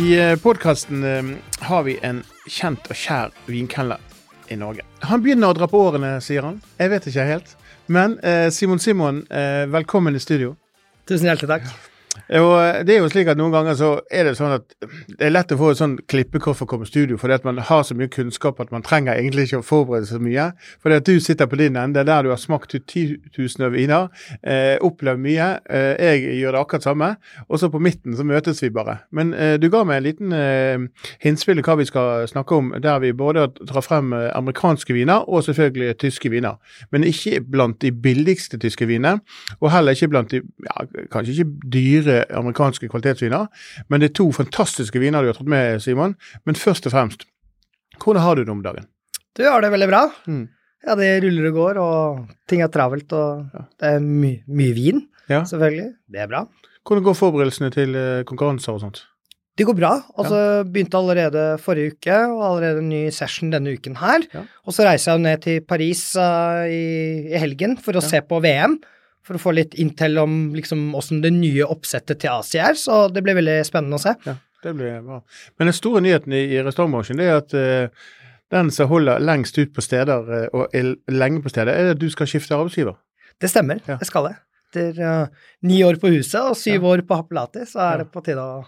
I podkasten har vi en kjent og kjær vinkelner i Norge. Han begynner å dra på årene, sier han. Jeg vet ikke helt. Men eh, Simon Simon, eh, velkommen i studio. Tusen hjertelig takk. Og eh, det er jo slik at Noen ganger så er det sånn at det er lett å få et sånn klippekort for å komme i studio, fordi at man har så mye kunnskap at man trenger egentlig ikke å forberede så mye. Fordi at du sitter på din ende, der du har smakt titusener viner, eh, opplevd mye. Eh, jeg gjør det akkurat samme. Og så på midten så møtes vi bare. Men eh, du ga meg en liten eh, hinspill i hva vi skal snakke om, der vi både drar frem eh, amerikanske viner og selvfølgelig tyske viner. Men ikke blant de billigste tyske vinene, og heller ikke blant de ja, kanskje ikke dyre amerikanske kvalitetsviner. Men det er to fantastiske viner du har tatt med, Simon. Men først og fremst, hvordan har du det om dagen? Du har det veldig bra. Mm. Ja, det ruller og går, og ting er travelt, og Ja. det er my mye vin, Ja. selvfølgelig. Det er bra. Hvordan går forberedelsene til eh, konkurranser og sånt? Det går bra. Altså, begynte allerede forrige uke, og allerede en ny session denne uken her. Ja. Og så reiser jeg jo ned til Paris uh, i, i helgen for å se på VM. For å få litt intel om liksom hvordan det nye oppsettet til Asia er. Så det blir veldig spennende å se. Ja, det blir bra. Men den store nyheten i, i restaurantbransjen det er at uh, den som holder lengst ut på steder uh, og er lenge på steder, er at du skal skifte arbeidsgiver. Det stemmer, Ja. det skal jeg. Etter uh, ni år på huset og syv år på Happelati, så er Ja. det på tide å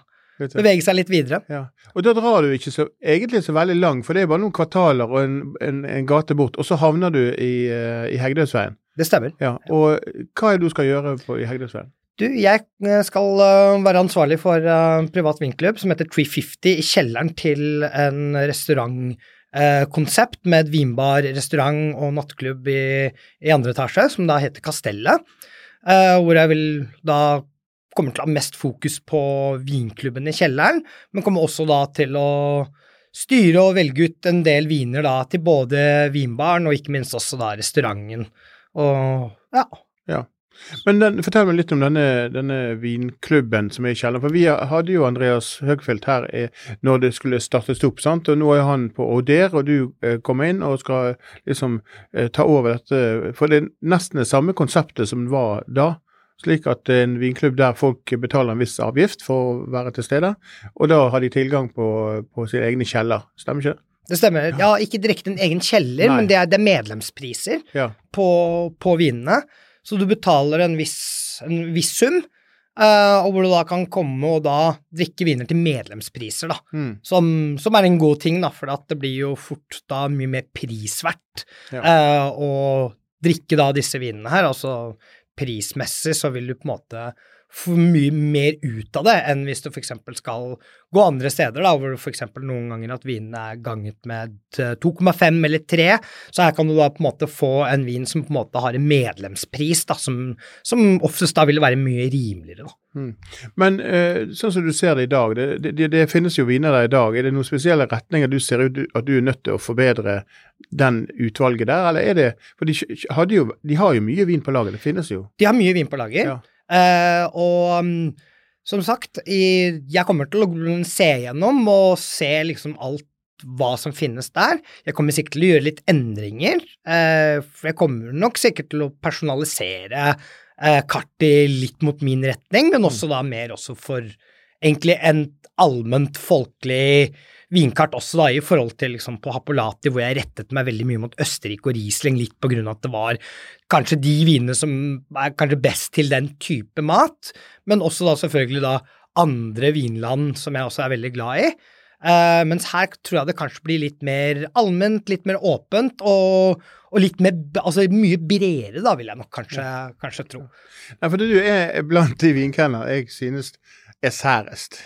bevege seg litt videre. Ja. Og da drar du ikke så, egentlig så veldig lang, for det er bare noen kvartaler og en, en, en gate bort, og så havner du i, eh, i Hegdehaugsveien. Det stemmer. Ja. Og hva er det du skal gjøre på, i Hegdehaugsveien? Du, jeg eh, skal eh, være ansvarlig for eh, privat vinklubb som heter 350 i kjelleren til en restaurantkonsept med et vinbar, restaurant og nattklubb i, i andre etasje, som da heter Kastellet. hvor jeg vil da kommer til å ha mest fokus på vinklubben i kjelleren, men kommer også da til å styre og velge ut en del viner da til både vinbaren og ikke minst også da restauranten. Og ja, Men den, fortell meg litt om denne, denne vinklubben som er i kjelleren. For vi hadde jo Andreas Høgfeldt her eh, når det skulle startes opp, sant? og nå er han på Oder, og du eh, kommer inn og skal liksom eh, ta over dette. For det er nesten det samme konseptet som det var da. Slik at en vinklubb der folk betaler en viss avgift for å være til stede, og da har de tilgang på, på sin egne kjeller. Stemmer ikke det? Det stemmer. Ja, ikke direkte en egen kjeller, Nei. men det er, det er medlemspriser Ja. på, på vinene. Så du betaler en viss, en viss sum, uh, og hvor du da kan komme og da drikke viner til medlemspriser, da. Mm. Som, som er en god ting, da, for det blir jo fort da mye mer prisverdt Ja. uh, å drikke da disse vinene her. Altså prismessig så vil du på en måte få mye mer ut av det enn hvis du f.eks. skal gå andre steder, da, hvor f.eks. noen ganger at vinene er ganget med eh, 2,5 eller 3, så her kan du da på en måte få en vin som på en måte har en medlemspris, da, som, som oftest da vil være mye rimeligere, da. Mm. Men eh, sånn som du ser det i dag, det, det, det, finnes jo viner der i dag. Er det noen spesielle retninger du ser ut at du er nødt til å forbedre den utvalget der, eller er det For de, jo, de har jo mye vin på laget, det finnes jo. De har mye vin på lager. Ja. Eh, og um, som sagt, i, jeg kommer til å se gjennom og se liksom alt hva som finnes der. Jeg kommer sikkert til å gjøre litt endringer, Uh, for jeg kommer nok sikkert til å personalisere uh, kartet litt mot min retning, men også da mer også for egentlig en allment folkelig vinkart også da, i forhold til liksom på Happolati, hvor jeg rettet meg veldig mye mot Østerrike og Riesling, litt på grunn av at det var kanskje de vinene som er kanskje best til den type mat, men også da selvfølgelig da andre vinland som jeg også er veldig glad i. Uh, mens her tror jeg det kanskje blir litt mer allment, litt mer åpent, og, og litt mer, altså mye bredere da, vil jeg nok kanskje, kanskje tro. Nei, for du er blant de vinkennere jeg synes er særest.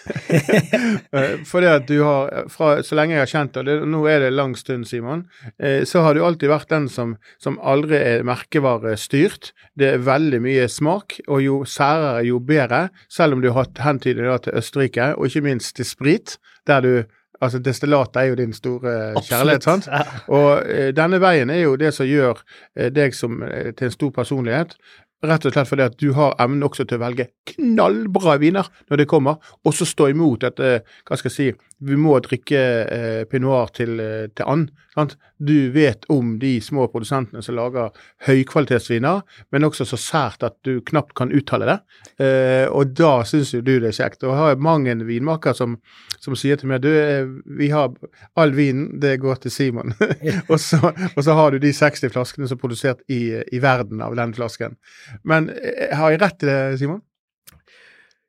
Fordi For det at du har, fra så lenge jeg har kjent deg, og nå er det en lang stund, Simon, eh, så har du alltid vært den som, som aldri er merkevarestyrt. Det er veldig mye smak, og jo særere, jo bedre. Selv om du har hatt hentydning til Østerrike, og ikke minst til sprit, der du Altså, destillatet er jo din store kjærlighet, sant? Og eh, denne veien er jo det som gjør eh, deg som, eh, til en stor personlighet. Rett og slett fordi at du har evnen også til å velge knallbra viner når det kommer, og så stå imot dette, hva skal jeg si, vi må drikke eh, pinot til, eh, til and. Sant? Du vet om de små produsentene som lager høykvalitetsviner, men også så sært at du knapt kan uttale det. Eh, og da syns jo du det er kjekt. Og jeg har mange vinmaker som, som sier til meg du, eh, vi har all vinen, det går til Simon. og, så, og så har du de 60 flaskene som er produsert i, i verden av den flasken. Men eh, har jeg rett i det, Simon?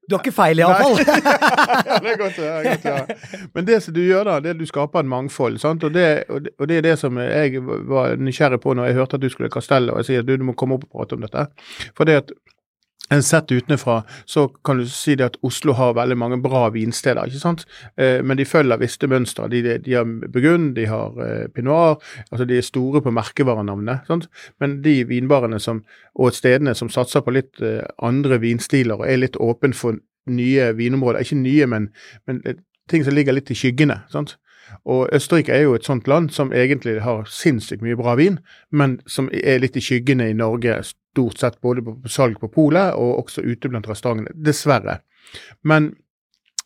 Du har ikke feil, iallfall. ja, det er godt høre, godt ja. Men det som du gjør da, det er at du skaper en mangfold. sant? Og det, og det, er det som jeg var nysgjerrig på når jeg hørte at du skulle kastelle, og jeg sier at du, du må komme opp og prate om dette. For det at en sett utenfra, så kan du si det at Oslo har veldig mange bra vinsteder, ikke sant? Eh, men de følger visse mønstre. De, de, har Burgund, de har eh, Pinot altså de er store på merkevarenavnet. sant? Men de vinbarene som, og stedene som satser på litt eh, andre vinstiler og er litt åpen for nye vinområder, ikke nye, men, men ting som ligger litt i skyggene. sant? Og Østerrike er jo et sånt land som egentlig har sinnssykt mye bra vin, men som er litt i skyggene i Norge, stort sett både på salg på polet og også ute blant restaurantene. Dessverre. Men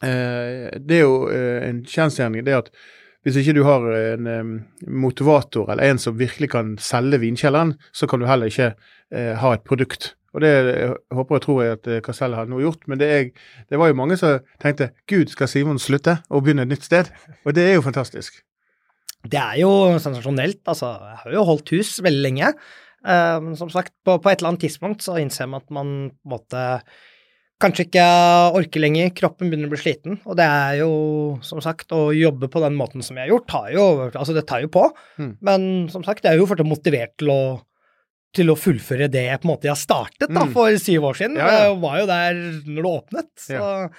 eh, det er jo eh, en kjensgjerning det at hvis ikke du har en eh, motivator eller en som virkelig kan selge vinkjelleren, så kan du heller ikke eh, ha et produkt. Og det jeg håper og tror jeg at eh, Casella har nå gjort, men det, er, det var jo mange som tenkte gud, skal Simon slutte og begynne et nytt sted? Og det er jo fantastisk. Det er jo sensasjonelt. Altså, jeg har jo holdt hus veldig lenge. Men som sagt, på, på et eller annet tidspunkt så innser man at man på en måte kanskje ikke orker lenger. Kroppen begynner å bli sliten. Og det er jo, som sagt, å jobbe på den måten som jeg har gjort, tar jo Altså, det tar jo på. Mm. Men som sagt, jeg er jo fortsatt motivert til å til å fullføre det jeg på en måte har startet da, Mm. for syv år siden. Ja, ja. Jeg var jo der når det åpnet. Så,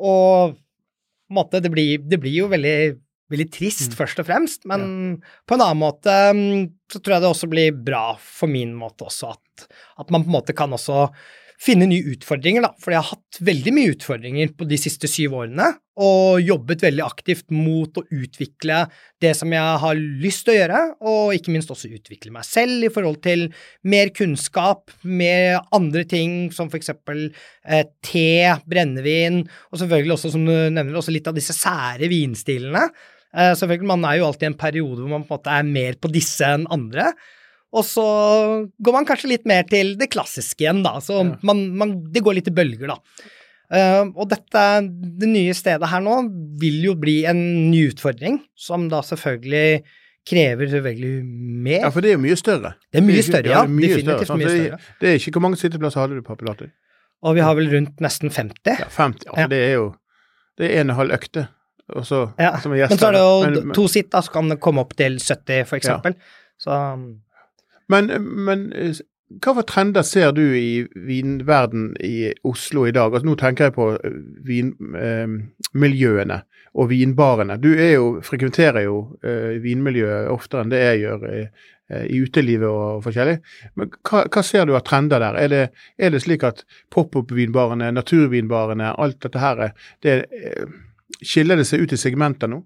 Og på en måte, det blir, det blir jo veldig, veldig trist, Mm. først og fremst. Men på en annen måte mm, så tror jeg det også blir bra for min måte også, at, at man på en måte kan også finne nye utfordringer, da. For jeg har hatt veldig mye utfordringer på de siste syv årene, og jobbet veldig aktivt mot å utvikle det som jeg har lyst til å gjøre, og ikke minst også utvikle meg selv i forhold til mer kunnskap, mer andre ting, som for eksempel eh, te, brennevin, og selvfølgelig også, som du nevner, også litt av disse sære vinstilene. Eh, selvfølgelig, man er jo alltid i en periode hvor man på en måte er mer på disse enn andre. Og så går man kanskje litt mer til det klassiske igjen, da. Så Ja. man, man, det går litt i bølger, da. Uh, og dette, det nye stedet her nå, vil jo bli en ny utfordring, som da selvfølgelig krever selvfølgelig mer. Ja, for det er jo mye større. det er mye større, ja, mye Definitivt større, mye større. Det er ikke Hvor mange sitteplasser hadde du på Pilater? Og vi har vel rundt nesten 50. Ja, 50. Altså, Ja. Det er jo Det er en og en halv økte, og så, Ja, som er. Men så er det jo Men- men- to sitt, da, så kan det komme opp til 70, for eksempel. Så Men, men eh, hva for trender ser du i vinverden i Oslo i dag? Altså, nå tenker jeg på vinmiljøene og vinbarene. Du er jo, frekventerer jo eh, vinmiljøet oftere enn det jeg gjør i, eh, i utelivet og forskjellig. Men hva, hva ser du av trender der? Er det, er det slik at pop-up-vinbarene, naturvinbarene, alt dette her, det, eh, skiller det seg ut i segmenter nå?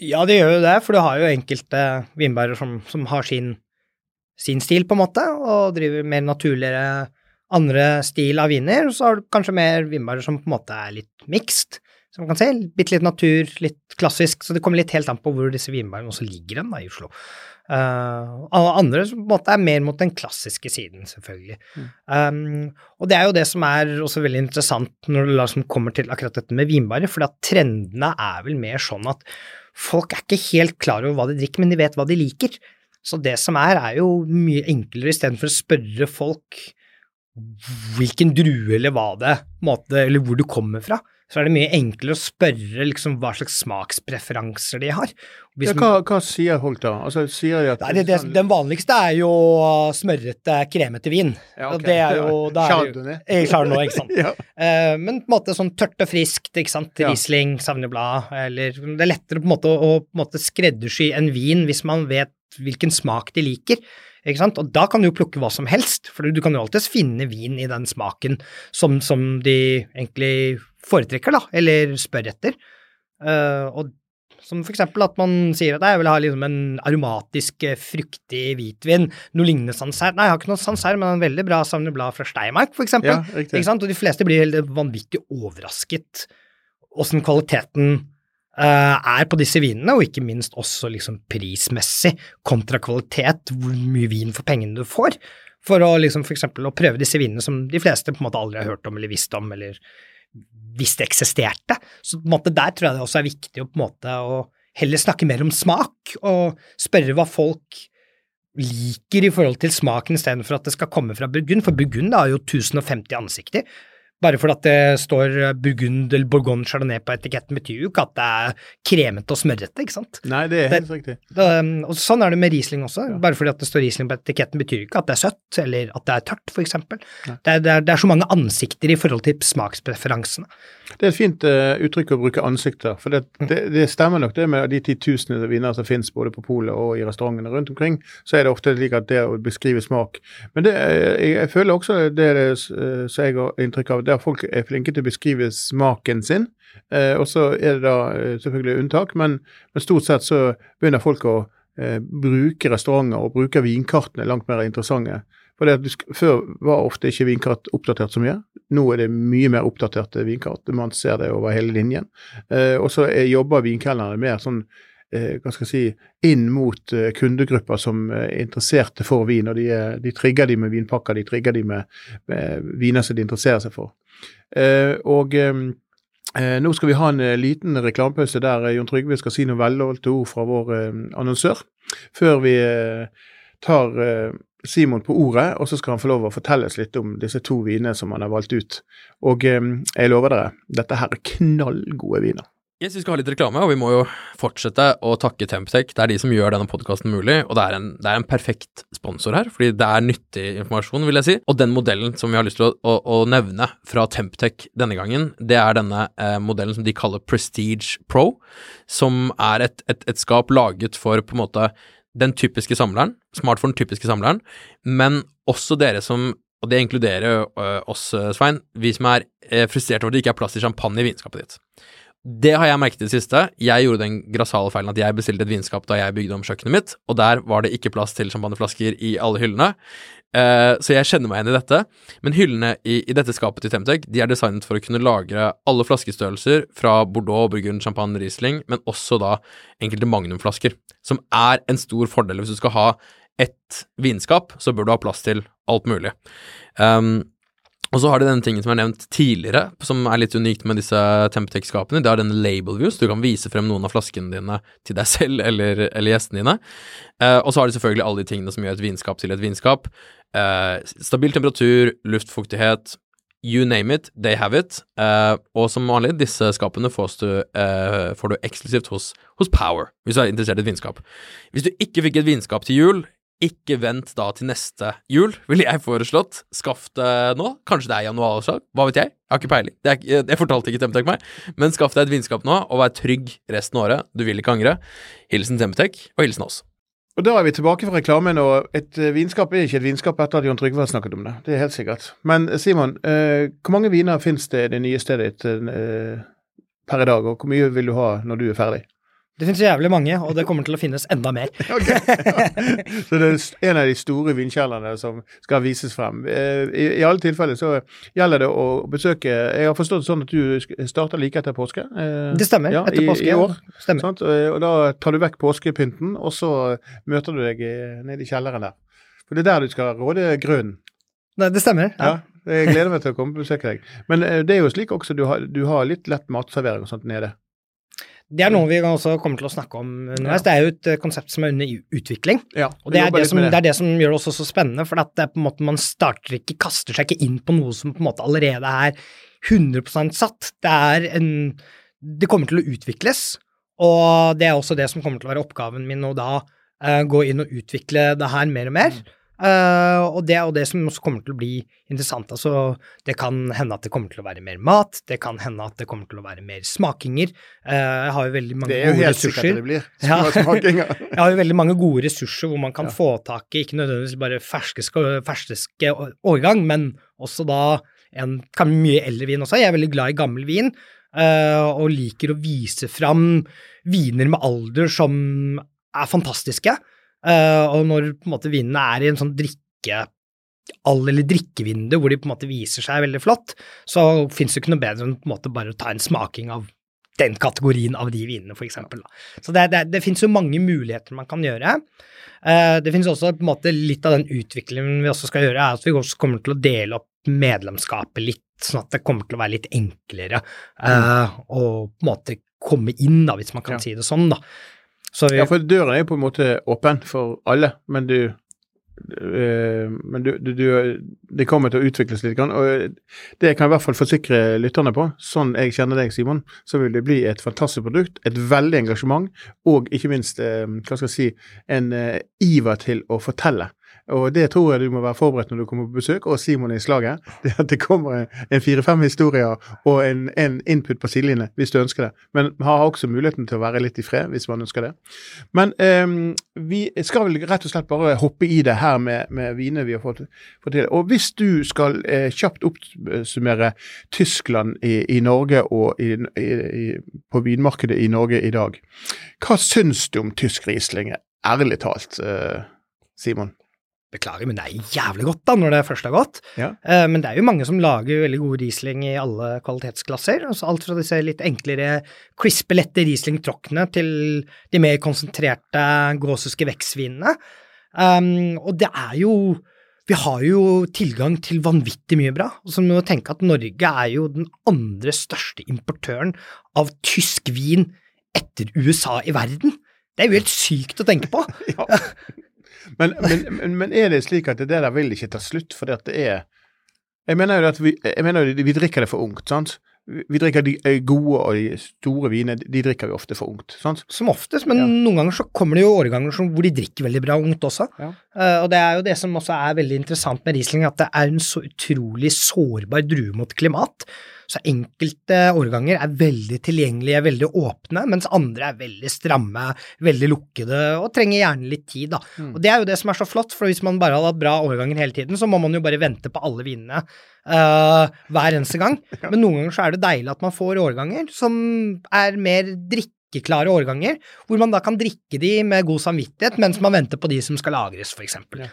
Ja, det gjør jo det, for du har jo enkelte vinbærer som, som har sin, sin stil, på en måte, og driver mer naturligere andre stil av viner. Og så har du kanskje mer vinbærer som på en måte er litt mixed, som man kan si. Bitte litt natur, litt klassisk. Så det kommer litt helt an på hvor disse vinbærene også ligger hen da, i Oslo. Uh, andre som på en måte er mer mot den klassiske siden, selvfølgelig. Um, og det er jo det som er også veldig interessant når det liksom kommer til akkurat dette med vinbarer, for trendene er vel mer sånn at folk er ikke helt klar over hva de drikker, men de vet hva de liker. Så det som er, er jo mye enklere istedenfor å spørre folk hvilken drue eller hva det måte, eller hvor du kommer fra, så er det mye enklere å spørre liksom, hva slags smakspreferanser de har. Ja, hva, hva, sier folk da? Altså, sier de at Nei, det, det, Den vanligste er jo smørrete, kremete vin. Ja, okay. det er jo Chardonnay. Chardonnay, ikke sant. ja. eh, men på en måte sånn tørt og friskt, ikke sant. Riesling, Savneblad, eller Det er lettere på en måte å, å på en måte skreddersy en vin hvis man vet hvilken smak de liker. Ikke sant? Og da kan du jo plukke hva som helst, for du kan jo alltids finne vin i den smaken som, som de egentlig foretrekker, da, eller spør etter. Uh, og som for eksempel at man sier at jeg vil ha liksom en aromatisk, fruktig hvitvin, noe lignende sansær. Nei, jeg har ikke noe sansær, men en veldig bra Sauvignon Blad fra Steinmark, for eksempel. Ja, riktig. Ikke sant? Og de fleste blir helt vanvittig overrasket åssen kvaliteten er på disse vinene, og ikke minst også liksom prismessig kontra kvalitet, hvor mye vin for pengene du får. For å liksom for eksempel å prøve disse vinene som de fleste på en måte aldri har hørt om eller visst om, eller hvis det eksisterte. Så på en måte der tror jeg det også er viktig å på en måte å heller snakke mer om smak, og spørre hva folk liker i forhold til smaken istedenfor at det skal komme fra Burgund, for Burgund har jo 1050 ansikter. Bare fordi det står Burgund eller Bourgogne Chardonnay på etiketten, betyr jo ikke at det er kremete og smørrete, ikke sant? Nei, det er helt riktig. Det, og sånn er det med Riesling også. Bare fordi at det står Riesling på etiketten, betyr ikke at det er søtt, eller at det er tørt, eksempel. Det det, det er så mange ansikter i forhold til smakspreferansene. Det er et fint uh, uttrykk å bruke ansikter. For det, det, det, stemmer nok det med de titusener av viner som finnes både på polet og i restaurantene rundt omkring. Så er det ofte slik at det å beskrive smak Men det, jeg, jeg føler også det, det som jeg har inntrykk av, der folk er flinke til å beskrive smaken sin. Eh, og så er det da uh, selvfølgelig unntak, men, men, stort sett så begynner folk å bruke restauranter og bruke vinkartene langt mer interessante. For at Før var ofte ikke vinkart oppdatert så mye. Nå er det mye mer oppdaterte vinkart. Man ser det over hele linjen. Eh, og så jobber vinkelnerne mer sånn eh, hva skal jeg si, inn mot eh, kundegrupper som er interesserte for vin. og De, de trigger de med vinpakker, de trigger de med, med viner som de interesserer seg for. Eh, og eh, nå skal vi ha en liten reklamepause der Jon Trygve skal si noen velholdte ord fra vår annonsør, før vi tar Simon på ordet, og så skal han få lov å fortelle oss litt om disse to vinene som han har valgt ut. Og eh, jeg lover dere, dette her er knallgode viner. Yes, Vi skal ha litt reklame, og vi må jo fortsette å takke Temptech. Det er de som gjør denne podkasten mulig, og det er, en, det er, en, perfekt sponsor her, fordi det er nyttig informasjon, vil jeg si. Og den modellen som vi har lyst til å, å, å nevne fra Temptech denne gangen, det er denne eh, modellen som de kaller Prestige Pro, som er et, et, et skap laget for på en måte den typiske samleren, smartphone-typiske samleren, men også dere som og det inkluderer ø, oss, Svein, vi som er uh, frustrert over at det ikke er plass til champagne i vinskapet ditt. Det har jeg merket i det siste. Jeg gjorde den grassale feilen at jeg bestilte et vinskap da jeg bygde om kjøkkenet mitt, og der var det ikke plass til champagneflasker i alle hyllene. Uh, så jeg kjenner meg igjen i dette. Men hyllene i, i dette skapet til Temtec de er designet for å kunne lagre alle flaskestørrelser fra Bordeaux, Burgund, Champagne, Riesling, men også da enkelte magnumflasker, som er en stor fordel. Hvis du skal ha ett vinskap, så bør du ha plass til alt mulig. Um, og så har de denne tingen som er nevnt tidligere, som er litt unikt med disse Temptex-skapene. Det er denne label views. Du kan vise frem noen av flaskene dine til deg selv eller, eller gjestene dine. Eh, og så har de selvfølgelig alle de tingene som gjør et vinskap til et vinskap. Eh, stabil temperatur, luftfuktighet, you name it, they have it. Uh, og som vanlig, disse skapene du, får du eksklusivt hos, hos Power, hvis du er interessert i et vinskap. Hvis du ikke fikk et vinskap til jul, ikke vent da til neste jul, ville jeg foreslått. Skaff det nå. Kanskje det er januarsalg, hva vet jeg? Jeg har ikke peiling. Er, jeg fortalte ikke Temtec meg. Men skaff deg et vinskap nå, og vær trygg resten av året. Du vil ikke angre. Hilsen Temtec, og hilsen oss. Og Da er vi tilbake fra reklamen, og et vinskap er ikke et vinskap etter at Jon Trygve har snakket om det. Det er helt sikkert. Men Simon, eh, hvor mange viner finnes det i det nye stedet ditt eh, per i dag, og hvor mye vil du ha når du er ferdig? Det finnes jævlig mange, og det kommer til å finnes enda mer. okay. Så det er en av de store vinkjellerne som skal vises frem. I, I, alle tilfeller så gjelder det å besøke Jeg har forstått sånn at du starter like etter påske? Det stemmer. Ja, etter påske. I, i år. Stemmer. Sant? Og da tar du vekk påskepynten, og så møter du deg nede i kjelleren der. For det er der du skal råde grunnen. Nei, det stemmer. Ja. ja. Jeg gleder meg til å komme og besøke deg. Men det er jo slik også du har, du har litt lett matservering og sånt nede. Det er noe vi også kommer til å snakke om underveis. Det er jo et eh, konsept som er under utvikling. Ja, Og det er det, som, det er det som gjør det også så spennende, for at det på en måte man starter ikke, kaster seg ikke inn på noe som på en måte allerede er 100% satt. Det er en Det kommer til å utvikles, og det er også det som kommer til å være oppgaven min nå da, uh, gå inn og utvikle det her mer og mer. Eh, og det er jo det som også kommer til å bli interessant. Altså, det kan hende at det kommer til å være mer mat, det kan hende at det kommer til å være mer smakinger. Uh, jeg har jo veldig mange Det er jo gode helt sikkert ressurser. det blir. Ja. Jeg har jo veldig mange gode ressurser hvor man kan Ja. få tak i ikke nødvendigvis bare ferske, ferske årgang, men også da en kan mye eldre vin også. Jeg er veldig glad i gammel vin, Uh, og liker å vise fram viner med alder som er fantastiske. Eh, og når på en måte vinene er i en sånn drikke all- eller drikkevindu hvor de på en måte viser seg veldig flott, så fins det ikke noe bedre enn på en måte bare å ta en smaking av den kategorien av de vinene, eksempel. Så det, det, det finnes jo mange muligheter man kan gjøre. Eh, det finnes også på en måte litt av den utviklingen vi også skal gjøre, er at vi også kommer til å dele opp medlemskapet litt, sånn at det kommer til å være litt enklere mm. å på en måte komme inn, da, hvis man kan Ja. si det sånn. da. Vi, Ja, for døren er jo på en måte åpen for alle, men du eh, men du, du, du, det kommer til å utvikles litt. Og det kan jeg i hvert fall forsikre lytterne på. Sånn jeg kjenner deg, Simon, så vil det bli et fantastisk produkt, et veldig engasjement, og ikke minst eh, hva skal jeg si, en eh, iver til å fortelle. Og det tror jeg du må være forberedt når du kommer på besøk, og Simon i slaget. Det at det kommer en- fire-fem historier og en, en input på sidelinjen hvis du ønsker det. Men har også muligheten til å være litt i fred hvis man ønsker det. Men ehm, vi skal vel rett og slett bare hoppe i det her med, med viner vi har fått, fått til. Og hvis du skal eh, kjapt oppsummere Tyskland i, i Norge og i, i, på vinmarkedet i Norge i dag, hva syns du om tysk Riesling, ærlig talt, eh, Simon? Beklager, men det er jævlig godt da, når det først er godt. Ja. Eh, men det er jo mange som lager veldig god Riesling i alle kvalitetsklasser. Altså alt fra disse litt enklere, crispe, lette Riesling-tråkkene til de mer konsentrerte gåseske vekstvinene. Um, og det er jo Vi har jo tilgang til vanvittig mye bra. Og så må du tenke at Norge er jo den andre største importøren av tysk vin etter USA i verden. Det er jo helt sykt å tenke på. Ja. Men, men, men, er det slik at det der vil ikke ta slutt fordi at det er Jeg mener jo at vi, mener vi drikker det for ungt, sant? Vi drikker de eh, gode og de store vinene, de drikker vi ofte for ungt, sant? Som oftest, men Ja. noen ganger så kommer det jo årganger som, hvor de drikker veldig bra ungt også. Ja. Uh, og det er jo det som også er veldig interessant med Riesling, at det er en så utrolig sårbar drue mot klimat. Så enkelte årganger er veldig tilgjengelige, veldig åpne, mens andre er veldig stramme, veldig lukkede og trenger gjerne litt tid, da. Mm. Og det er jo det som er så flott, for hvis man bare hadde hatt bra årganger hele tiden, så må man jo bare vente på alle vinene Uh, hver eneste gang. Men noen ganger så er det deilig at man får årganger som er mer drikkeklare årganger, hvor man da kan drikke de med god samvittighet mens man venter på de som skal lagres, for eksempel. Ja.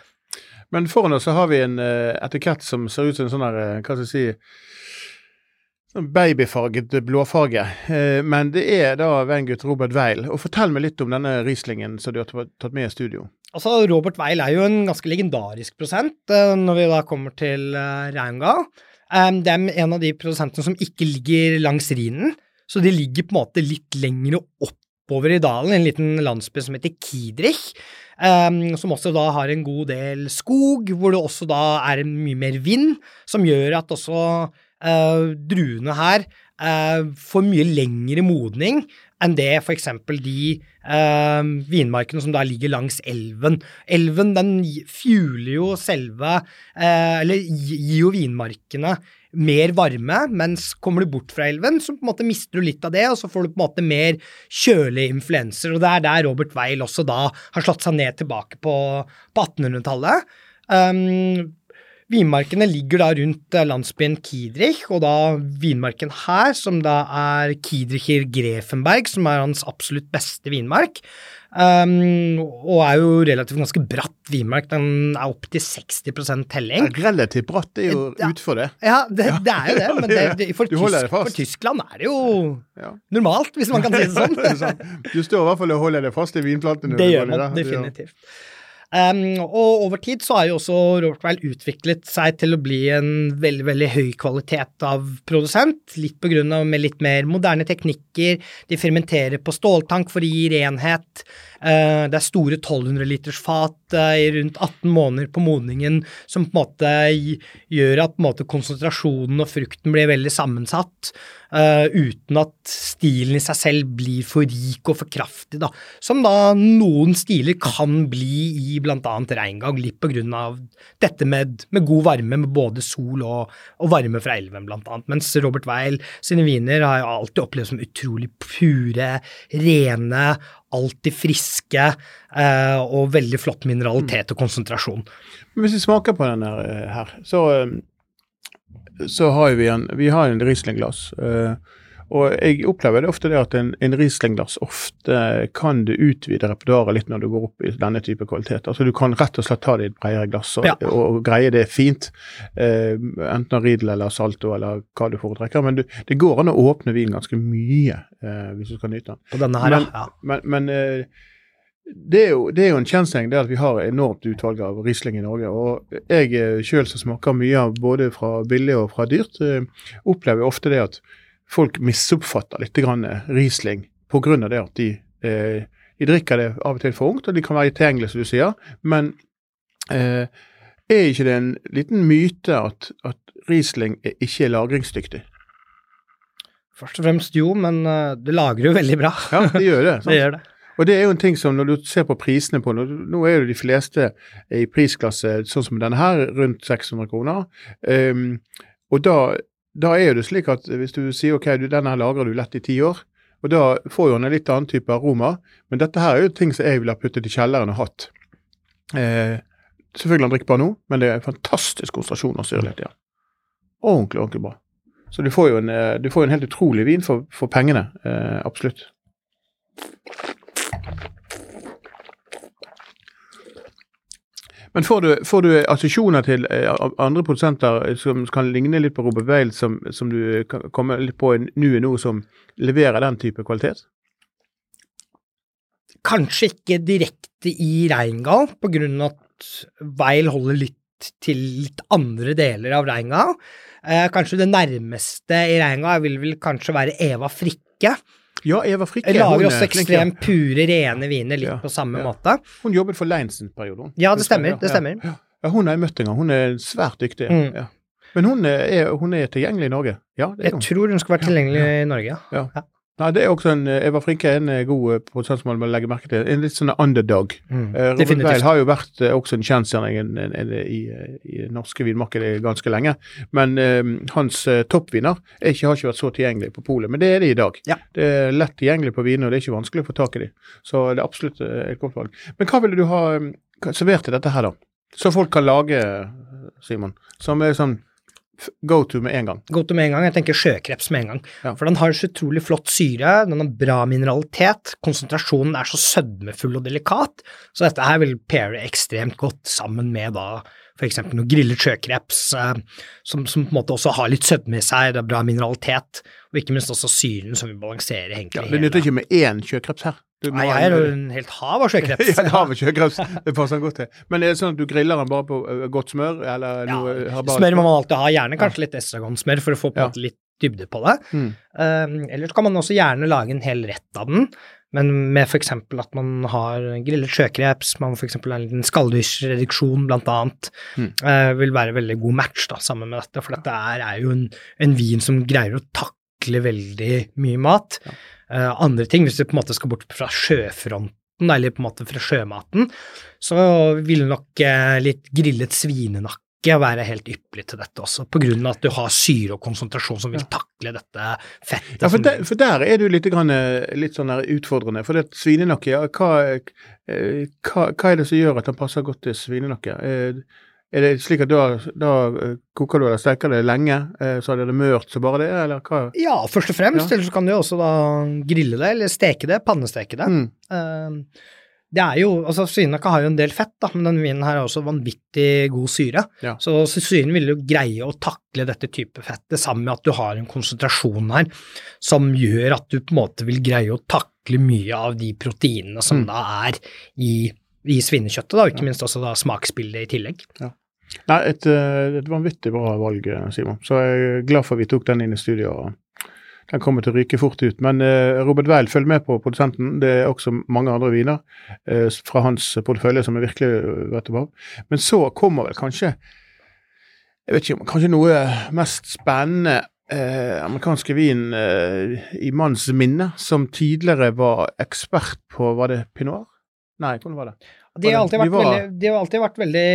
Men foran oss så har vi en eh, etikett som ser ut som en sånn her, eh, hva skal jeg si sånn Babyfarget blåfarge. Eh, men det er da vengutt Robert Weil. Og fortell meg litt om denne Rieslingen som du har tatt- med i studio. Altså, Robert Weil er jo en ganske legendarisk prosent eh, når vi da kommer til Reinga. Det er en av de produsentene som ikke ligger langs Rhinen, så de ligger på en måte litt lengre oppover i dalen, en liten landsby som heter Kidrich. som også da har en god del skog, hvor det også da er mye mer vind, som gjør at også eh, druene her eh, får mye lengre modning enn det eksempel de eh, vinmarkene som da ligger langs elven. Elven den fjuler jo selve Eller gir jo vinmarkene mer varme, mens kommer du bort fra elven, så på en måte mister du litt av det, og så får du på en måte mer kjølige influenser. Og det er der Robert Weil også da har slått seg ned tilbake på, på 1800-tallet. Um, Vinmarkene ligger da rundt eh, landsbyen Kiedrich, og da vinmarken her, som da er Kiedricher Grefenberg, som er hans absolutt beste vinmark, um, og er jo relativt ganske bratt vinmark. Den er opp til 60% telling. Relativt bratt, det er jo Ja. utfor det. Ja, det, det er jo det, men det, det, for, Tysk, det for Tyskland er det jo Ja. normalt, hvis man kan si det Det er sånn. Du står i hvert fall og holder deg fast i vinplantene. Det gjør man. Det definitivt. Um, og over tid så har jo også Robert Weil utviklet seg til å bli en veldig veldig høy kvalitet av produsent, litt på grunn av med litt mer moderne teknikker. De fermenterer på ståltank for å gi renhet. Uh, det er store 1200 liters fat uh, i rundt 18 måneder på modningen som på en måte gjør at måte, konsentrasjonen og frukten blir veldig sammensatt. Uh, uten at stilen i seg selv blir for rik og for kraftig, da. Som da noen stiler kan bli i bl.a. regngang, litt på grunn av dette med, med god varme, med både sol og, og varme fra elven, blant annet. Mens Robert Weil sine viner har jeg alltid opplevd som utrolig pure, rene, alltid friske eh, og veldig flott mineralitet og konsentrasjon. Hvis vi smaker på den her, så så har vi en, vi har en Riesling-glass. Uh, og jeg opplever det ofte det at en, en Riesling-glass ofte kan du utvide repertoaret litt når du går opp i denne type kvalitet. Altså Du kan rett og slett ta det i et bredere glass og, ja. og, og, greie det fint. Eh, enten Riedel eller Salto eller hva du foretrekker. Men du, det går an å åpne vin ganske mye eh, hvis du skal nyte den. Her, men, ja. Men, men det er, jo, det er jo en kjensgjerning at vi har enormt utvalg av Riesling i Norge. Og jeg eh, sjøl som smaker mye av både fra billig og fra dyrt, eh, opplever ofte det at folk misoppfatter litt grann eh, Riesling pga. det at de, de, drikker det av og til for ungt, og de kan være tilgjengelige, som du sier. Men eh, er ikke det en liten myte at, at Riesling ikke er lagringsdyktig? Først og fremst jo, men det lagrer jo veldig bra. Ja, det gjør det. det gjør det. Og det er jo en ting som når du ser på prisene på Nå er jo de fleste i prisklasse sånn som denne her, rundt 600 kroner. Um, og da, da, er det slik at hvis du sier ok, du, denne lagrer du lett i ti år, og da får jo en litt annen type aroma. Men dette her er jo ting som jeg ville ha puttet i kjelleren og hatt. Eh, selvfølgelig han drikkbar nå, men det er en fantastisk konsentrasjon av syrlighet i den. Ordentlig, ordentlig bra. Så du får jo en, eh, du får en helt utrolig vin for, for pengene. Eh, absolutt. Men får du, får du assosiasjoner til eh, andre produsenter som kan ligne litt på Robert Weil, som, som du kan komme litt på nå og nå, som leverer den type kvalitet? Kanskje ikke direkte i Reingal, på grunn av at Weil holder litt til litt andre deler av Reingal. Eh, kanskje det nærmeste i Reingal vil vel kanskje være Eva Frikke ja, Eva Frikke. Lager også ekstremt pure, rene viner litt ja, på samme ja. måte. Hun jobbet for Lines en periode. Ja, det stemmer. det stemmer. Ja, Hun har jeg møtt en gang. Hun er svært dyktig. Mm. Men hun er, hun er, tilgjengelig i Norge? Ja, det er hun. Jeg tror hun skal være tilgjengelig i Norge, ja. Nei, det er også en, eh, Eva Frinke er en eh, god eh, produsent som man må legge merke til. En litt sånn underdog. Mm, Robert Weil har jo vært også en kjensgjerning i, i norske vinmarkedet ganske lenge. Men uh, hans uh, toppviner har ikke vært så tilgjengelig på polet. Men det er det i dag. Ja. Det er lett tilgjengelig på viner, og det er ikke vanskelig å få tak i dem. Så det er absolutt et godt valg. Men hva ville du ha um, servert til dette her, da? Så folk kan lage, Simon. Som er sånn Go to med en gang. Go to med en gang. Jeg tenker sjøkreps med en gang. Ja. For den har så utrolig flott syre, den har bra mineralitet, konsentrasjonen er så sødmefull og delikat, så dette her vil paire ekstremt godt sammen med da f.eks. noe grillet sjøkreps, eh, som, som, på en måte også har litt sødme i seg, det er bra mineralitet, og ikke minst også syren som vil balansere egentlig ja, Det nytter ikke med én sjøkreps her. Nei, jeg er jo en helt hav av sjøkreps. ja, hav av sjøkreps, det passer godt til. Men er det sånn at du griller den bare på godt smør, eller ja, noe herbalt? Smør må man alltid ha, gjerne kanskje litt estragonsmør for å få på en måte litt dybde på det. Mm. Um, ellers kan man også gjerne lage en hel rett av den, men med f.eks. at man har grillet sjøkreps, man f.eks. har en blant annet, mm. uh, vil være veldig god match da, sammen med dette, for dette er, er jo en, en vin som greier å takle veldig mye mat. Ja. Uh, andre ting, hvis du på en måte skal bort fra sjøfronten, eller på en måte fra sjømaten, så vil nok uh, litt grillet svinenakke være helt ypperlig til dette også, på grunn av at du har syre og konsentrasjon som vil takle dette fettet. Ja, for, der, for der er du litt, grann, eh, litt sånn utfordrende. For det svinenakke, ja, hva, hva, hva, er det som gjør at den passer godt til svinenakke? Er det slik at da, da eh, koker du eller steker det lenge, eh, så er det mørt så bare det, eller hva? Ja, først og fremst. Ja. Eller så kan du også da grille det, eller steke det, pannesteke det. Mm. Uh, det er jo, altså Svinenakka har jo en del fett, da, men denne vinen her har også vanvittig god syre. Ja. Så syren vil jo greie å takle dette type fettet, sammen med at du har en konsentrasjon her som gjør at du på en måte vil greie å takle mye av de proteinene som mm. da er i i svinekjøttet, da, og ikke minst også da smaksbildet i tillegg. Nei, et, eh, et vanvittig bra valg, eh, Simon. Så jeg er glad for vi tok den inn i studio. Den kommer til å ryke fort ut. Men eh, Robert Weil, følg med på produsenten. Det er også mange andre viner eh, fra hans portefølje som er virkelig eh, vet du hva. Men så kommer vel kanskje jeg vet ikke om kanskje noe mest spennende eh, amerikanske vin i manns minne, som tidligere var ekspert på Var det pinot? Nei, hvordan var det? De har alltid vært, var- veldig, de har alltid vært veldig,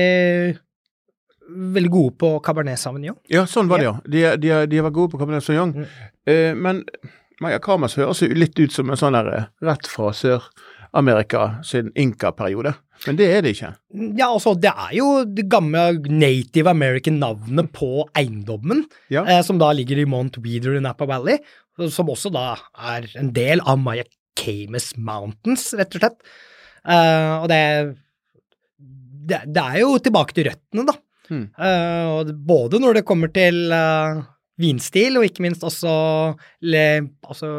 veldig gode på Cabernet Sauvignon. Ja, sånn var det, ja. De, de, de vært gode på Cabernet Sauvignon. Mm. Eh, men Maya Kamas høres jo litt ut som en sånn der eh, rett fra Sør-Amerika sin Inca-periode. Men det er det ikke. Ja, altså, det er jo det gamle native American-navnet på eiendommen, Ja. eh, som da ligger i Mount Weeder i Napa Valley, som også da er en del av Maya Camus Mountains, rett og slett. Eh, og det, det Det er jo tilbake til røttene, da. Hmm. Uh, både når det kommer til uh, vinstil, og ikke minst også le, altså,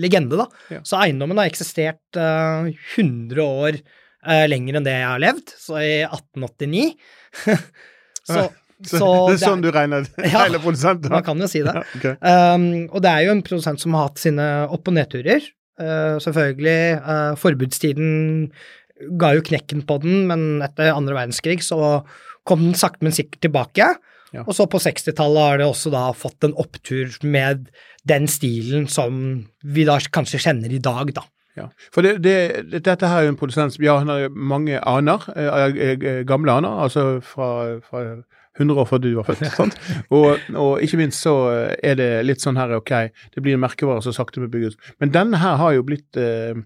legende, da. Ja. Så eiendommen har eksistert uh, 100 år eh, lenger enn det jeg har levd, så i 1889. så, Så, så det er sånn du regner Ja, hele produsenten? Man kan jo si det. Ja, okay. Um, og det er jo en produsent som har hatt sine opp- og nedturer. Selvfølgelig. Forbudstiden ga jo knekken på den, men etter andre verdenskrig så kom den sakte, men sikkert tilbake. Ja. Og så på 60-tallet har det også da fått en opptur med den stilen som vi da kanskje kjenner i dag, da. Ja. For det, det, det, dette her er jo en produsent som ja, han har mange aner, eh, eh, gamle aner, altså fra, fra 100 år før du var født. sant? Og, og ikke minst så er det litt sånn her, ok, det blir en merkevare som sakte vil bygges. Men denne her har jo blitt eh,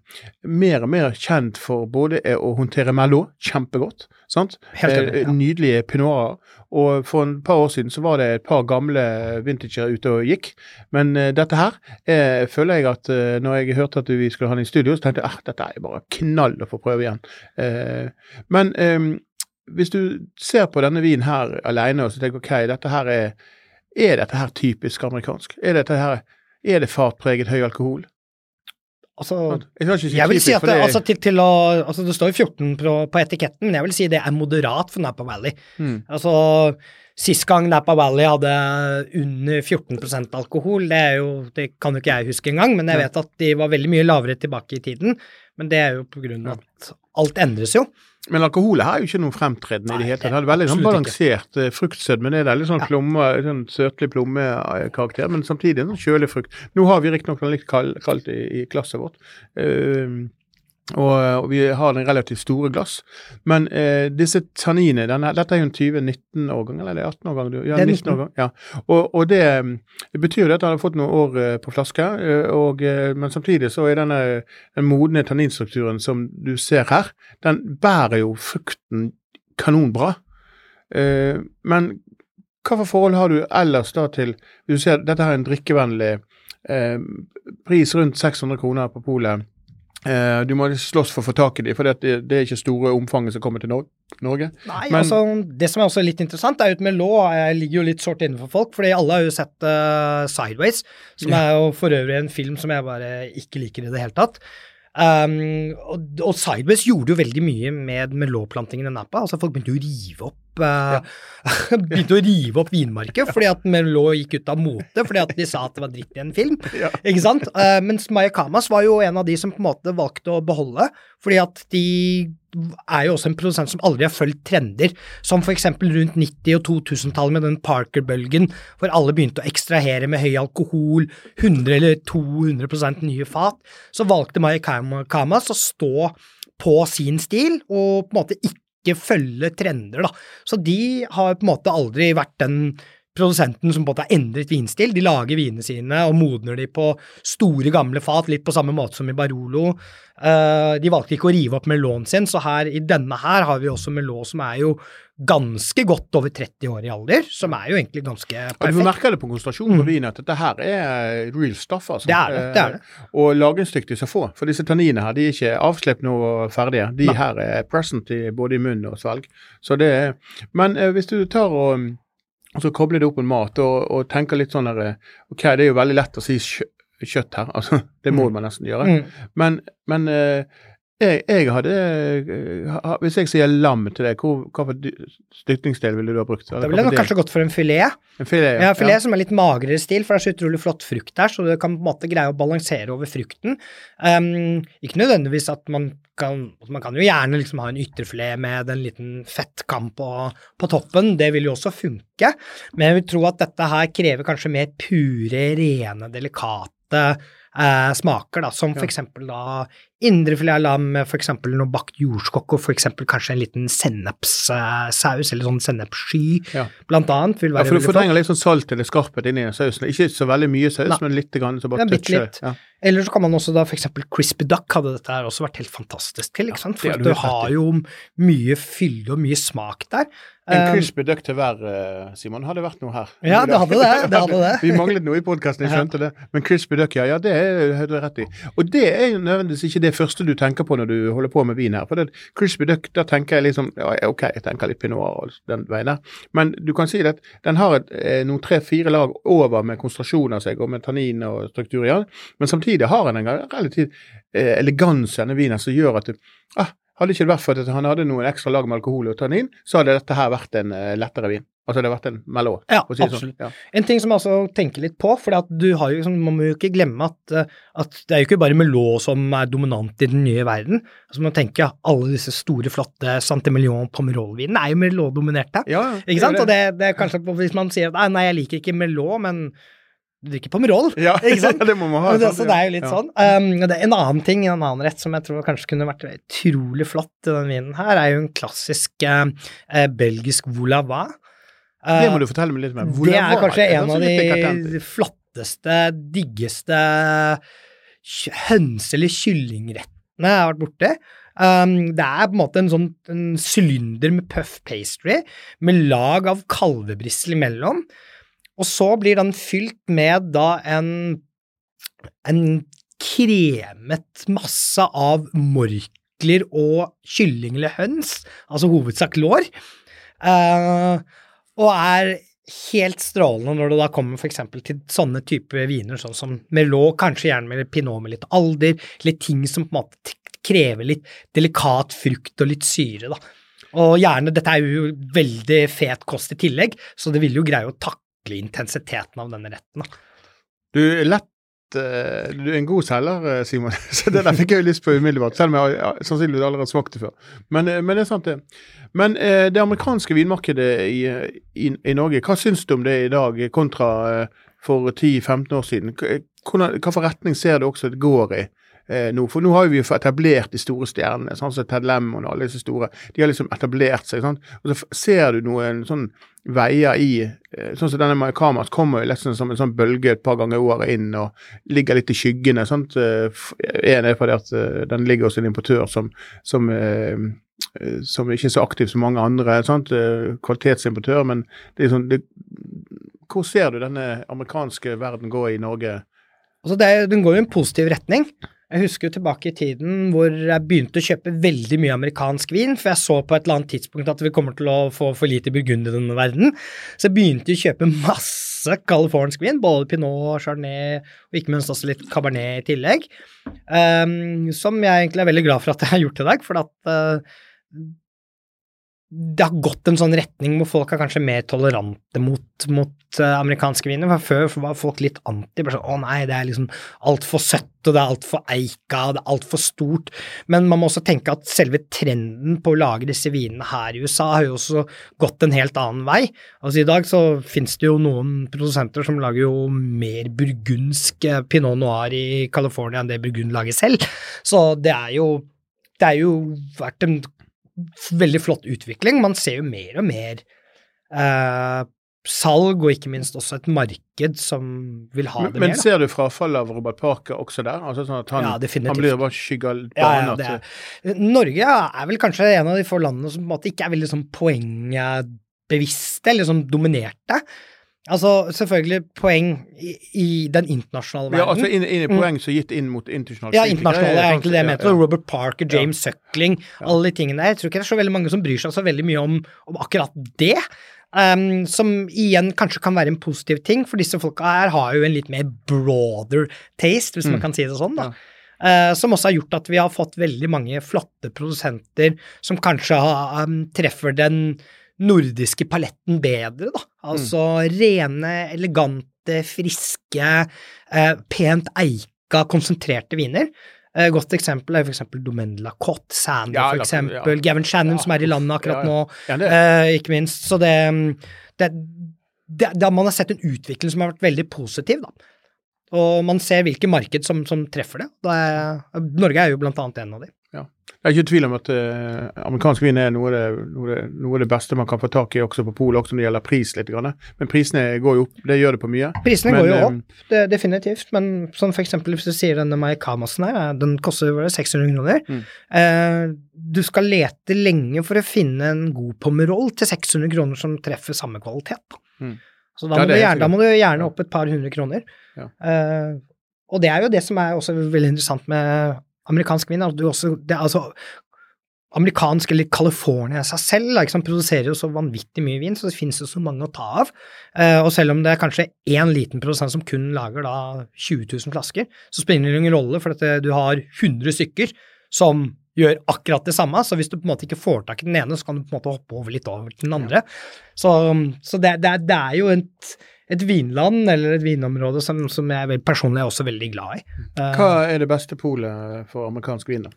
mer og mer kjent for både eh, å håndtere Merlot kjempegodt, sant? Enig, Eh, ja. Nydelige pinoarer. Og for en par år siden så var det et par gamle vintager ute og gikk. Men eh, dette her eh, føler jeg at eh, når jeg hørte at vi skulle ha den i studio, så tenkte jeg at dette er bare knall å få prøve igjen. Eh, men eh, hvis du ser på denne vinen her alene og så tenker ok, dette her er Er dette her typisk amerikansk? Er dette her er det fartpreget høy alkohol? Altså, Jeg ikke jeg vil si at det, altså, til, til å, altså det står jo 14 på, på etiketten, men jeg vil si det er moderat for Napa Valley. Mm. Altså, sist gang Napa Valley hadde under 14% alkohol, det, jo, det kan jo ikke jeg huske engang, men jeg vet at de var veldig mye lavere tilbake i tiden. Men det er jo på grunn av at alt endres jo. Men alkoholet her er jo ikke noe fremtredende i det hele tatt. Det er veldig sånn balansert ikke. fruktsødme. Det er litt sånn, Ja. plomme, sånn søtlig plommekarakter, men samtidig en sånn kjølig frukt. Nå har vi riktignok den litt kald, kaldt i, i glasset vårt. Eh, og, og vi har den relativt store glass. Men eh, disse tanninene Dette er jo en 20-19-årgang, eller er det 18-årgang? Ja, Det er 19 årgang. Ja. Og, og det, det betyr jo at den har fått noen år eh, på flaske, eh, og, eh, men samtidig så er denne den modne tanninstrukturen som du ser her, den bærer jo frukten kanonbra. Eh, men for forhold har du ellers da til Hvis du ser dette her er en drikkevennlig eh, pris rundt 600 kroner på polet. Eh, du må slåss for å få tak i dem, for det, det er ikke store omfanget som kommer til Norge. Norge. Nei, Men- altså, Det som er også litt interessant, er at Melot eh, ligger jo litt sårt innenfor folk, fordi alle har jo sett uh, Sideways, som er jo for øvrig en film som jeg bare ikke liker i det hele tatt. Um, og, og Sideways gjorde jo veldig mye med Melot-plantingen i Napa. altså Folk begynte jo å rive opp eh, begynte å rive opp vinmarket fordi at den lå og gikk ut av mote fordi at de sa at det var dritt i en film. Ja. Ikke sant? Eh, mens Maya Kamas var jo en av de som på en måte valgte å beholde, fordi at de er jo også en produsent som aldri har fulgt trender, som eksempel rundt 90- og 2000-tallet med den Parker-bølgen, hvor alle begynte å ekstrahere med høy alkohol, 100 eller 200 nye fat, så valgte Maya Kamas å stå på sin stil og på en måte ikke følge trender, da. Så de har på en måte aldri vært den produsenten som på en måte har endret vinstil. De lager vinene sine og modner de på store, gamle fat, litt på samme måte som i Barolo. Eh, de valgte ikke å rive opp Melon sin, så her i denne her har vi også Melon som er jo ganske godt over 30 år i alder, som er jo egentlig ganske perfekt. du merker det på konsentrasjonen på vinen at dette her er real stuff. altså. Mm. Det er det, det er det. Eh, Og lagringsdyktig så få. For disse tanninene her de er ikke avslipp nå og ferdige. De Nei. her er present i, både i munn og svelg. Så det er, Men eh, hvis du tar og, og så kobler det opp med mat og, og tenker litt sånn der, eh, OK, det er jo veldig lett å si kjøtt her. altså Det må Mm. man nesten gjøre. Mm. Men, men eh, Jeg, jeg hadde eh, Hvis jeg sier lam til deg, hvor, dy- stykningsdel ville du ha brukt? Da ville jeg kanskje gått for en filet. En filet, Ja, filet som er litt magrere stil, for det er så utrolig flott frukt der, så du kan på en måte greie å balansere over frukten. Um, ikke nødvendigvis at man kan Man kan jo gjerne liksom ha en ytrefilet med en liten fettkamp på, på toppen, det vil jo også funke, men jeg vil tro at dette her krever kanskje mer pure, rene, delikate eh, smaker, da, som Ja. eksempel da indrefilet av lam med eksempel noe bakt jordskokk og for eksempel kanskje en liten sennepssaus, eller sånn sennepssky, Ja. blant annet, vil Ja, for du fortrenger litt sånn salt eller skarphet inni i sausen. Ikke så veldig mye saus, Nei. men litt grann, så bare Ja, toucher. litt. Ja. Eller så kan man også da eksempel crispy duck hadde dette her også vært helt fantastisk til, ikke sant? For du har jo mye fylle og mye smak der. En Eh, crispy duck til hver, eh, Simon, hadde vært noe her. Ja, det hadde det, det hadde det. Vi manglet noe i podkasten, jeg skjønte det. Men crispy duck, ja, ja det har du rett i. Og det er jo nødvendigvis ikke det første du tenker på når du holder på med vin her. For det, crispy duck, da tenker jeg liksom ja, ok, jeg tenker litt pinot og den veien der. Men du kan si at den har et, eh, noen tre-fire lag over med konsentrasjon av seg, og med tannin og struktur i den. Men samtidig har den en relativt eh, eleganse, denne vinen, som gjør at det, ah, hadde ikke det vært for at han hadde noen ekstra lag med alkohol og tannin, så hadde dette her vært en eh, lettere vin. Altså det har vært en Merlot. Ja, si absolutt. Sånn. Ja. En ting som jeg også tenker litt på, for du har jo, liksom, man må jo ikke glemme at, eh, at det er jo ikke bare Melot som er dominant i den nye verden. Altså Man tenker at alle disse store, flotte Santemillion Pomerol-vinene er jo Melot-dominerte. Ja, ja, Ikke sant? det Og det, det er kanskje hvis man sier at «Nei, nei, jeg liker ikke Melot, men du drikker Pomerol. Ja, Ikke sant? det må man ha. Det, så det er jo litt ja. sånn. Um, det er en annen ting, en annen rett som jeg tror kanskje kunne vært utrolig flott i den vinen her, er jo en klassisk eh, eh, belgisk voulava. Uh, Det må du fortelle meg litt mer. det er kanskje en av de flotteste, diggeste hønse- eller kyllingrettene jeg har vært borti. Um, det er på en måte en sånn en sylinder med puff pastry med lag av kalvebrissel imellom. Og så blir den fylt med da en, en kremet masse av morkler og kylling eller høns, altså hovedsak lår, eh, og er helt strålende når det da kommer eksempel til sånne typer viner, sånn som Merlot, kanskje gjerne med pinot med litt alder, litt ting som på en måte krever litt delikat frukt og litt syre, da. Og gjerne, dette er jo veldig fet kost i tillegg, så det vil jo greie å takle intensiteten av denne retten, da. Du lett Du er en god selger, eh, Simon. Så det der fikk jeg jo lyst på umiddelbart, selv om jeg ja, sannsynligvis allerede har smakt det før. Men, eh, men det er sant, det. Men eh, det amerikanske vinmarkedet i, i, i Norge, hva syns du om det i dag kontra eh, for 10-15 år siden? Hvilken retning ser du også det går i? Eh, nå. For nå har vi jo etablert de store stjernene, sånn som Ted Lemon og alle disse store. De har liksom etablert seg. sant? Og så ser du noen sånn veier i eh, Sånn som denne Maikamas kommer jo liksom som en sånn bølge et par ganger i året inn og ligger litt i skyggene. sant? Eh, En er fordi at eh, den ligger hos en importør som, som eh, som ikke er så aktiv som mange andre. sant? Kvalitetsimportør, men det er sånn det, Hvor ser du denne amerikanske verden gå i Norge? Altså det, den går jo i en positiv retning. Jeg husker jo tilbake i tiden hvor jeg begynte å kjøpe veldig mye amerikansk vin, for jeg så på et eller annet tidspunkt at vi kommer til å få for lite burgund i denne verden. Så jeg begynte å kjøpe masse californsk vin, både pinot, chardonnay og ikke minst også litt cabernet i tillegg. Um, som jeg egentlig er veldig glad for at jeg har gjort i dag, for at eh, det har gått en sånn retning hvor folk er kanskje mer tolerante mot, mot eh, amerikanske viner. For Før var folk litt anti. bare sånn, Å nei, det er liksom altfor søtt, og det er altfor eika, og det er altfor stort. Men man må også tenke at selve trenden på å lage disse vinene her i USA har jo også gått en helt annen vei. Altså I dag så finnes det jo noen produsenter som lager jo mer burgundsk eh, pinot noir i California enn det Burgund lager selv. Så det er jo det er jo vært en veldig flott utvikling. Man ser jo mer og mer eh, salg, og ikke minst også et marked som vil ha Men, det mer. Men ser du frafallet av Robert Parker også der? Altså sånn at han, Ja, han blir bare skygga Ja, ja, det er. Norge er vel kanskje en av de få landene som på en måte ikke er veldig sånn poengbevisste, eller sånn dominerte. Altså selvfølgelig poeng i, i den internasjonale verden. Ja, altså inn, inn Mm. poeng som er gitt inn mot internasjonale Ja, internasjonale internasjonale er egentlig det jeg Ja, mente. ja. Robert Parker, James Suckling, alle de tingene der. Jeg tror ikke det er så veldig mange som bryr seg så veldig mye om, om akkurat det. Um, som igjen kanskje kan være en positiv ting, for disse folka her har jo en litt mer broader taste, hvis man Mm. kan si det sånn. da. Uh, som også har gjort at vi har fått veldig mange flotte produsenter som kanskje har, um, treffer den nordiske paletten bedre, da. Altså rene, elegante, friske, eh, pent eika, konsentrerte viner. Eh, godt eksempel er eksempel Domaine Lacotte, Sander Ja, eksempel, ja. Gavin Shannon Ja, som er i landet akkurat ja, ja. nå, eh, ikke minst. Så det, det, det, det Man har sett en utvikling som har vært veldig positiv, da. Og man ser hvilke marked som, som treffer det. Er, Norge er jo blant annet en av de. Det er ikke tvil om at eh, amerikansk vin er noe av, det, beste man kan få tak i også på polet, også når det gjelder pris litt. Grann. Men prisene går jo opp, det gjør det på mye. Prisene Men, går jo opp, det, definitivt, men som eksempel hvis du sier denne Maikamasen her, den koster er 600 kroner. Mm. Eh, du skal lete lenge for å finne en god pommerol til 600 kroner som treffer samme kvalitet. Mm. Så da må, ja, er gjerne, da må du gjerne opp et par hundre kroner. Ja. Eh, og det er jo det som er også veldig interessant med amerikansk vin. Du også, det altså amerikansk eller California seg selv da, ikke produserer jo så vanvittig mye vin, så det finnes jo så mange å ta av. Eh, og selv om det er kanskje én liten prosent som kun lager da 20 000 flasker, så spiller det ingen rolle, for at eh, du har 100 stykker som gjør akkurat det samme, så hvis du på en måte ikke får tak i den ene, så kan du på en måte hoppe over litt over til den andre. Så, så det, det, det er jo et, et vinland, eller et vinområde, som, som jeg personlig er også veldig glad i. Eh, Hva er det beste polet for amerikansk vin? da?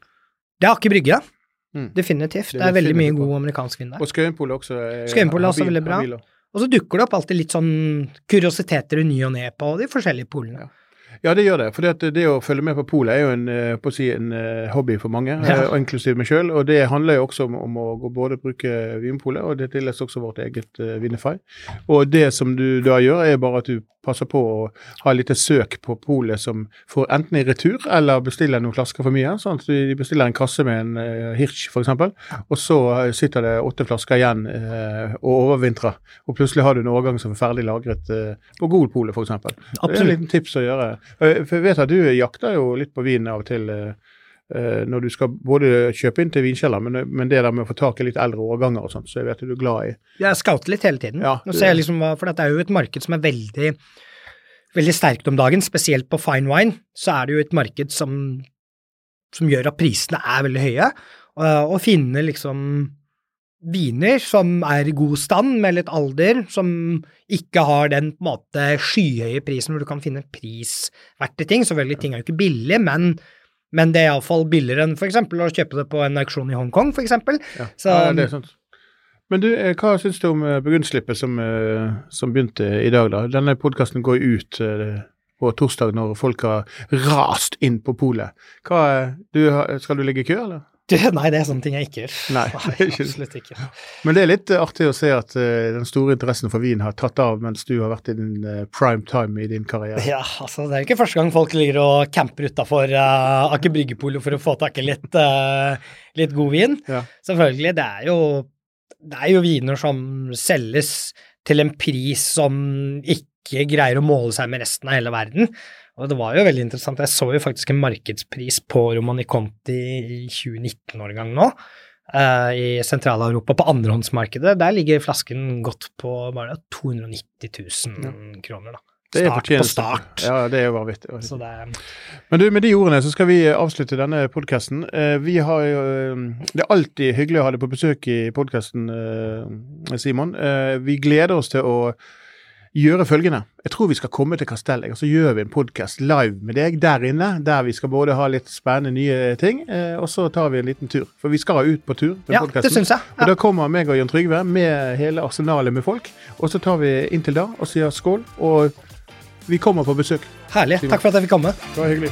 det er Aker Brygge, Mm. definitivt. Det Det er veldig mye god amerikansk vin der. Og Skøyenpolet også? er Skøyenpolet er også veldig bra. Og så dukker det opp alltid litt sånn kuriositeter i ny og ne på de forskjellige polene. Ja, det gjør det. For det, det å følge med på polet er jo en, eh, på å si, en eh, hobby for mange, Ja. eh, inklusiv meg sjøl. Og det handler jo også om, om å både bruke Vinpolet, og det tilleggs også vårt eget uh, Vinify. Og det som du da gjør, er bare at du passer på å ha et lite søk på polet som får enten i retur eller bestiller noen flasker for mye. Sånn at de bestiller en kasse med en uh, Hirsch f.eks., og så sitter det åtte flasker igjen uh, og overvintrer. Og plutselig har du en årgang som er ferdig lagret uh, på Golpolet f.eks. Det er en liten tips å gjøre. Eh, For jeg vet at du jakter jo litt på vin av og til eh, eh, når du skal både kjøpe inn til vinkjeller, men, men det der med å få tak i litt eldre årganger og sånt, så jeg vet at du er glad i. Jeg scouter litt hele tiden. Ja, jeg liksom for dette er jo et marked som er veldig, veldig sterkt om dagen, spesielt på fine wine. Så er det jo et marked som, som gjør at prisene er veldig høye. Og Å finne liksom viner som er i god stand, med litt alder, som ikke har den på en måte skyhøye prisen hvor du kan finne prisverdige ting. Selvfølgelig, ting er jo ikke billig, men, men det er iallfall billigere enn eksempel å kjøpe det på en auksjon i Hongkong, eksempel. Ja, Så- ja, det er sant. Men du, eh, hva syns du om eh, som, eh, som begynte i dag, da? Denne podkasten går ut på torsdag når folk har rast inn på polet. Skal du ligge i kø, eller? Du, nei, det er sånne ting jeg ikke gjør. Nei, er absolutt ikke. Men det er litt eh, artig å se at uh, den store interessen for vin har tatt av mens du har vært i din uh, prime time i din karriere. Ja, altså det er jo ikke første gang folk ligger og camper utafor uh, Aker Brygge-polo for å få tak i litt, uh, litt god vin. Ja. Selvfølgelig, det er jo det er jo viner som selges til en pris som ikke greier å måle seg med resten av hele verden. Og det var jo veldig interessant. Jeg så jo faktisk en markedspris på Romani Conti i 2019-årgang nå, Uh, i Sentral-Europa, på andrehåndsmarkedet. Der ligger flasken godt på bare 290 000 kroner, da. Det Start på start. Ja, det er jo vanvittig. vanvittig. Men du, med de ordene så skal vi avslutte denne podkasten. Vi har jo eh, Det er alltid hyggelig å ha deg på besøk i podkasten, Simon. Eh, Vi gleder oss til å gjøre følgende. Jeg tror vi skal komme til Kastellet, og så gjør vi en podkast live med deg der inne. Der vi skal både ha litt spennende nye ting, eh, og så tar vi en liten tur. For vi skal ut på tur med Ja, det synes jeg. jeg. Og da kommer meg og Jan Trygve med hele arsenalet med folk. Og så tar vi inntil da og sier skål. Og vi kommer på besøk. Herlig. Takk for at jeg fikk komme. Det var hyggelig.